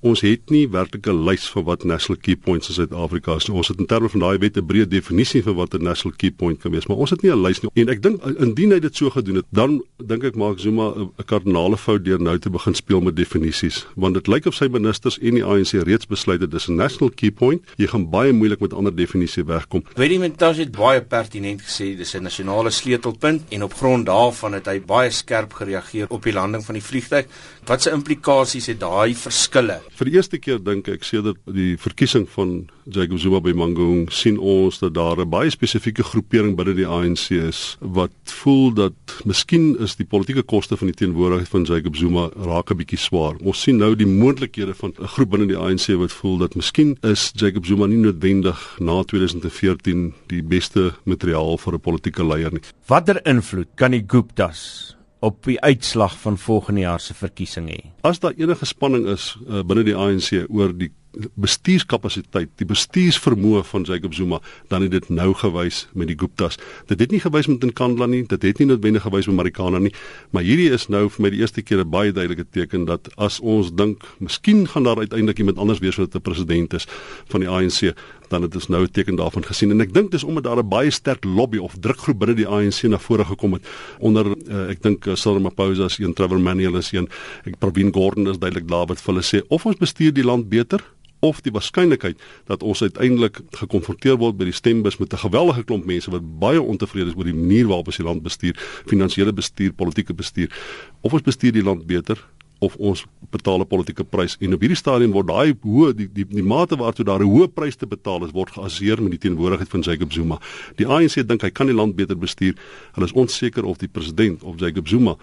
Ons het nie werklik 'n lys van wat national key points in Suid-Afrika is. Ons het in terme van daai wet 'n breë definisie van wat 'n national key point kan wees, maar ons het nie 'n lys nie. En ek dink indien hy dit so gedoen het, dan dink ek maak Zuma 'n kardinale fout deur nou te begin speel met definisies, want dit lyk of sy ministers en die ANC reeds besluit het dis 'n national key point. Jy gaan baie moeilik met ander definisie wegkom. Weet jy Mentas het baie pertinent gesê dis 'n nasionale sleutelpunt en op grond daarvan het hy baie skerp gereageer op die landing van die vliegtuig. Wat se implikasies het daai verskille? Vir die eerste keer dink ek sedert die verkiesing van Jacob Zuma by Mangaung sien ons dat daar 'n baie spesifieke groepering binne die ANC is wat voel dat miskien is die politieke koste van die teenwoordigheid van Jacob Zuma raak 'n bietjie swaar. Ons sien nou die moontlikhede van 'n groep binne die ANC wat voel dat miskien is Jacob Zuma nie noodwendig na 2014 die beste materiaal vir 'n politieke leier nie. Watter invloed kan die Guptas op die uitslag van volgende jaar se verkiesing hê? As daar enige spanning is uh, binne die ANC oor die bestuurskapasiteit, die bestuursvermoë van Jacob Zuma, dan het dit nou gewys met die Guptas. Dit het nie gewys met Nkandla nie, dit het nie noodwendig gewys met Marikana nie, maar hierdie is nou vir my die eerste keer 'n baie duidelike teken dat as ons dink, miskien gaan daar uiteindelik iemand anders wees wat 'n president is van die ANC, dan het ons nou 'n teken daarvan gesien en ek dink dis omdat daar 'n baie sterk lobby of drukgroep binne die ANC na vore gekom het onder uh, ek dink uh, Cyril Ramaphosa is een Trevor Manuel is een ek Pravin Gordhan is duidelik daar wat vir hulle sê of ons bestuur die land beter of die waarskynlikheid dat ons uiteindelik gekonfronteer word by die stembus met 'n geweldige klomp mense wat baie ontevrede is oor die manier waarop ons die land bestuur, finansiële bestuur, politieke bestuur. Of ons bestuur die land beter of ons betaal 'n politieke prys en op hierdie stadium word daai hoë die die die mate waartoe daar 'n hoë prys te betaal is word geaseer met die teenwoordigheid van Jacob Zuma. Die ANC dink hy kan die land beter bestuur. Hulle is onseker of die president of Jacob Zuma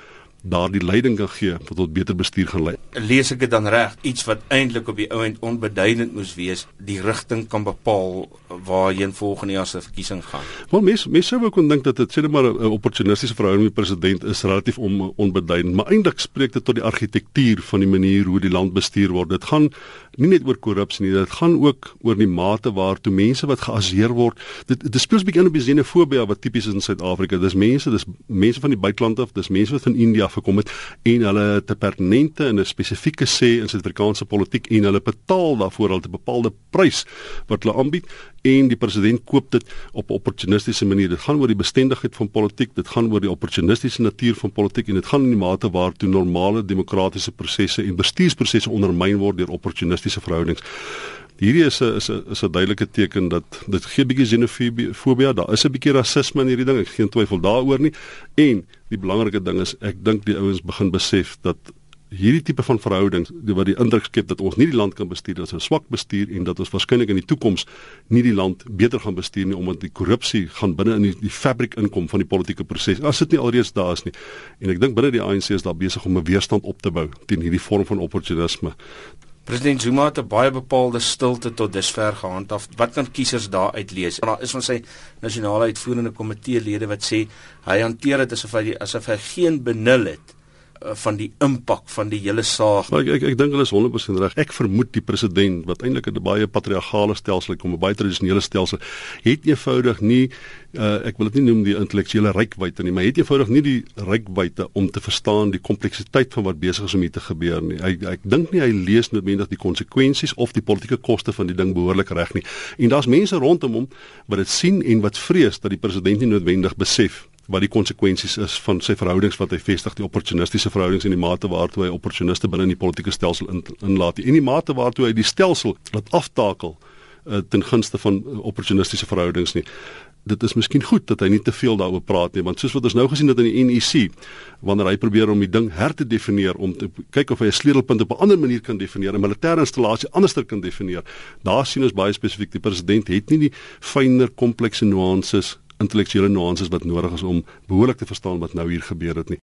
daardie leiding kan gee wat tot beter bestuur gaan lei. Lees ek dit dan reg? Iets wat eintlik op die ou end onbeduidend moes wees, die rigting kan bepaal waarheen volgende jaar se verkiesing gaan. Wel mense mense sou kon dink dat dit sê net maar 'n opportunistiese verhouding met die president is relatief on, onbeduidend, maar eintlik spreek dit tot die argitektuur van die manier hoe die land bestuur word. Dit gaan nie net oor korrupsie nie, dit gaan ook oor die mate waartoe mense wat geaseer word. Dit dit speel 'n bietjie in op die xenofobie wat tipies is in Suid-Afrika. Dis mense, dis mense van die buiteland af, dis mense wat van India gekom het en hulle 'n pertinente en 'n spesifieke sê in Suid-Afrikaanse politiek en hulle betaal daarvoor al 'n bepaalde prys wat hulle aanbied en die president koop dit op 'n opportunistiese manier. Dit gaan oor die bestendigheid van politiek, dit gaan oor die opportunistiese natuur van politiek en dit gaan in die mate waartoe normale demokratiese prosesse en bestuursprosesse ondermyn word deur opportunistiese verhoudings. Hierdie is 'n is 'n is 'n duidelike teken dat dit gee bietjie xenofobie, daar is 'n bietjie rasisme in hierdie ding, ek geen twyfel daaroor nie. En die belangrike ding is ek dink die ouens begin besef dat hierdie tipe van verhoudings wat die indruk skep dat ons nie die land kan bestuur ons 'n swak bestuur en dat ons waarskynlik in die toekoms nie die land beter gaan bestuur nie omdat die korrupsie gaan binne in die, die fabriek inkom van die politieke proses. As dit nie alreeds daar is nie. En ek dink binne die ANC is daar besig om 'n weerstand op te bou teen hierdie vorm van opportunisme. President Zuma het 'n baie bepaalde stilte tot dusver gehandhaaf. Wat kan kiesers daar uitlees? Daar is van sy nasionale uitvoerende komitee lede wat sê hy hanteer dit asof hy asof hy geen benul het van die impak van die hele saak. Maar ek ek, ek dink hulle is 100% reg. Ek vermoed die president wat eintlik 'n baie patriargale stelsel kom 'n baie tradisionele stelsel, het eenvoudig nie uh, ek wil dit nie noem die intellektuele rykwyte nie, maar het eenvoudig nie die rykwyte om te verstaan die kompleksiteit van wat besig is om hier te gebeur nie. Hy ek dink nie hy lees noodwendig die konsekwensies of die politieke koste van die ding behoorlik reg nie. En daar's mense rondom hom wat dit sien en wat vrees dat die president nie noodwendig besef wat die konsekwensies is van sy verhoudings wat hy vestig die opportunistiese verhoudings in die mate waartoe hy opportuniste binne in die politieke stelsel in, inlaat. En die mate waartoe hy die stelsel laat aftakel uh, ten gunste van uh, opportunistiese verhoudings nie. Dit is miskien goed dat hy nie te veel daaroor praat nie want soos wat ons nou gesien het in die NEC wanneer hy probeer om die ding her te definieer om te kyk of hy 'n sleutelpunt op 'n ander manier kan definieer 'n militêre installasie anderster kan definieer daar sien ons baie spesifiek die president het nie die fynere komplekse nuances intellektuele nuances wat nodig is om behoorlik te verstaan wat nou hier gebeur het nie.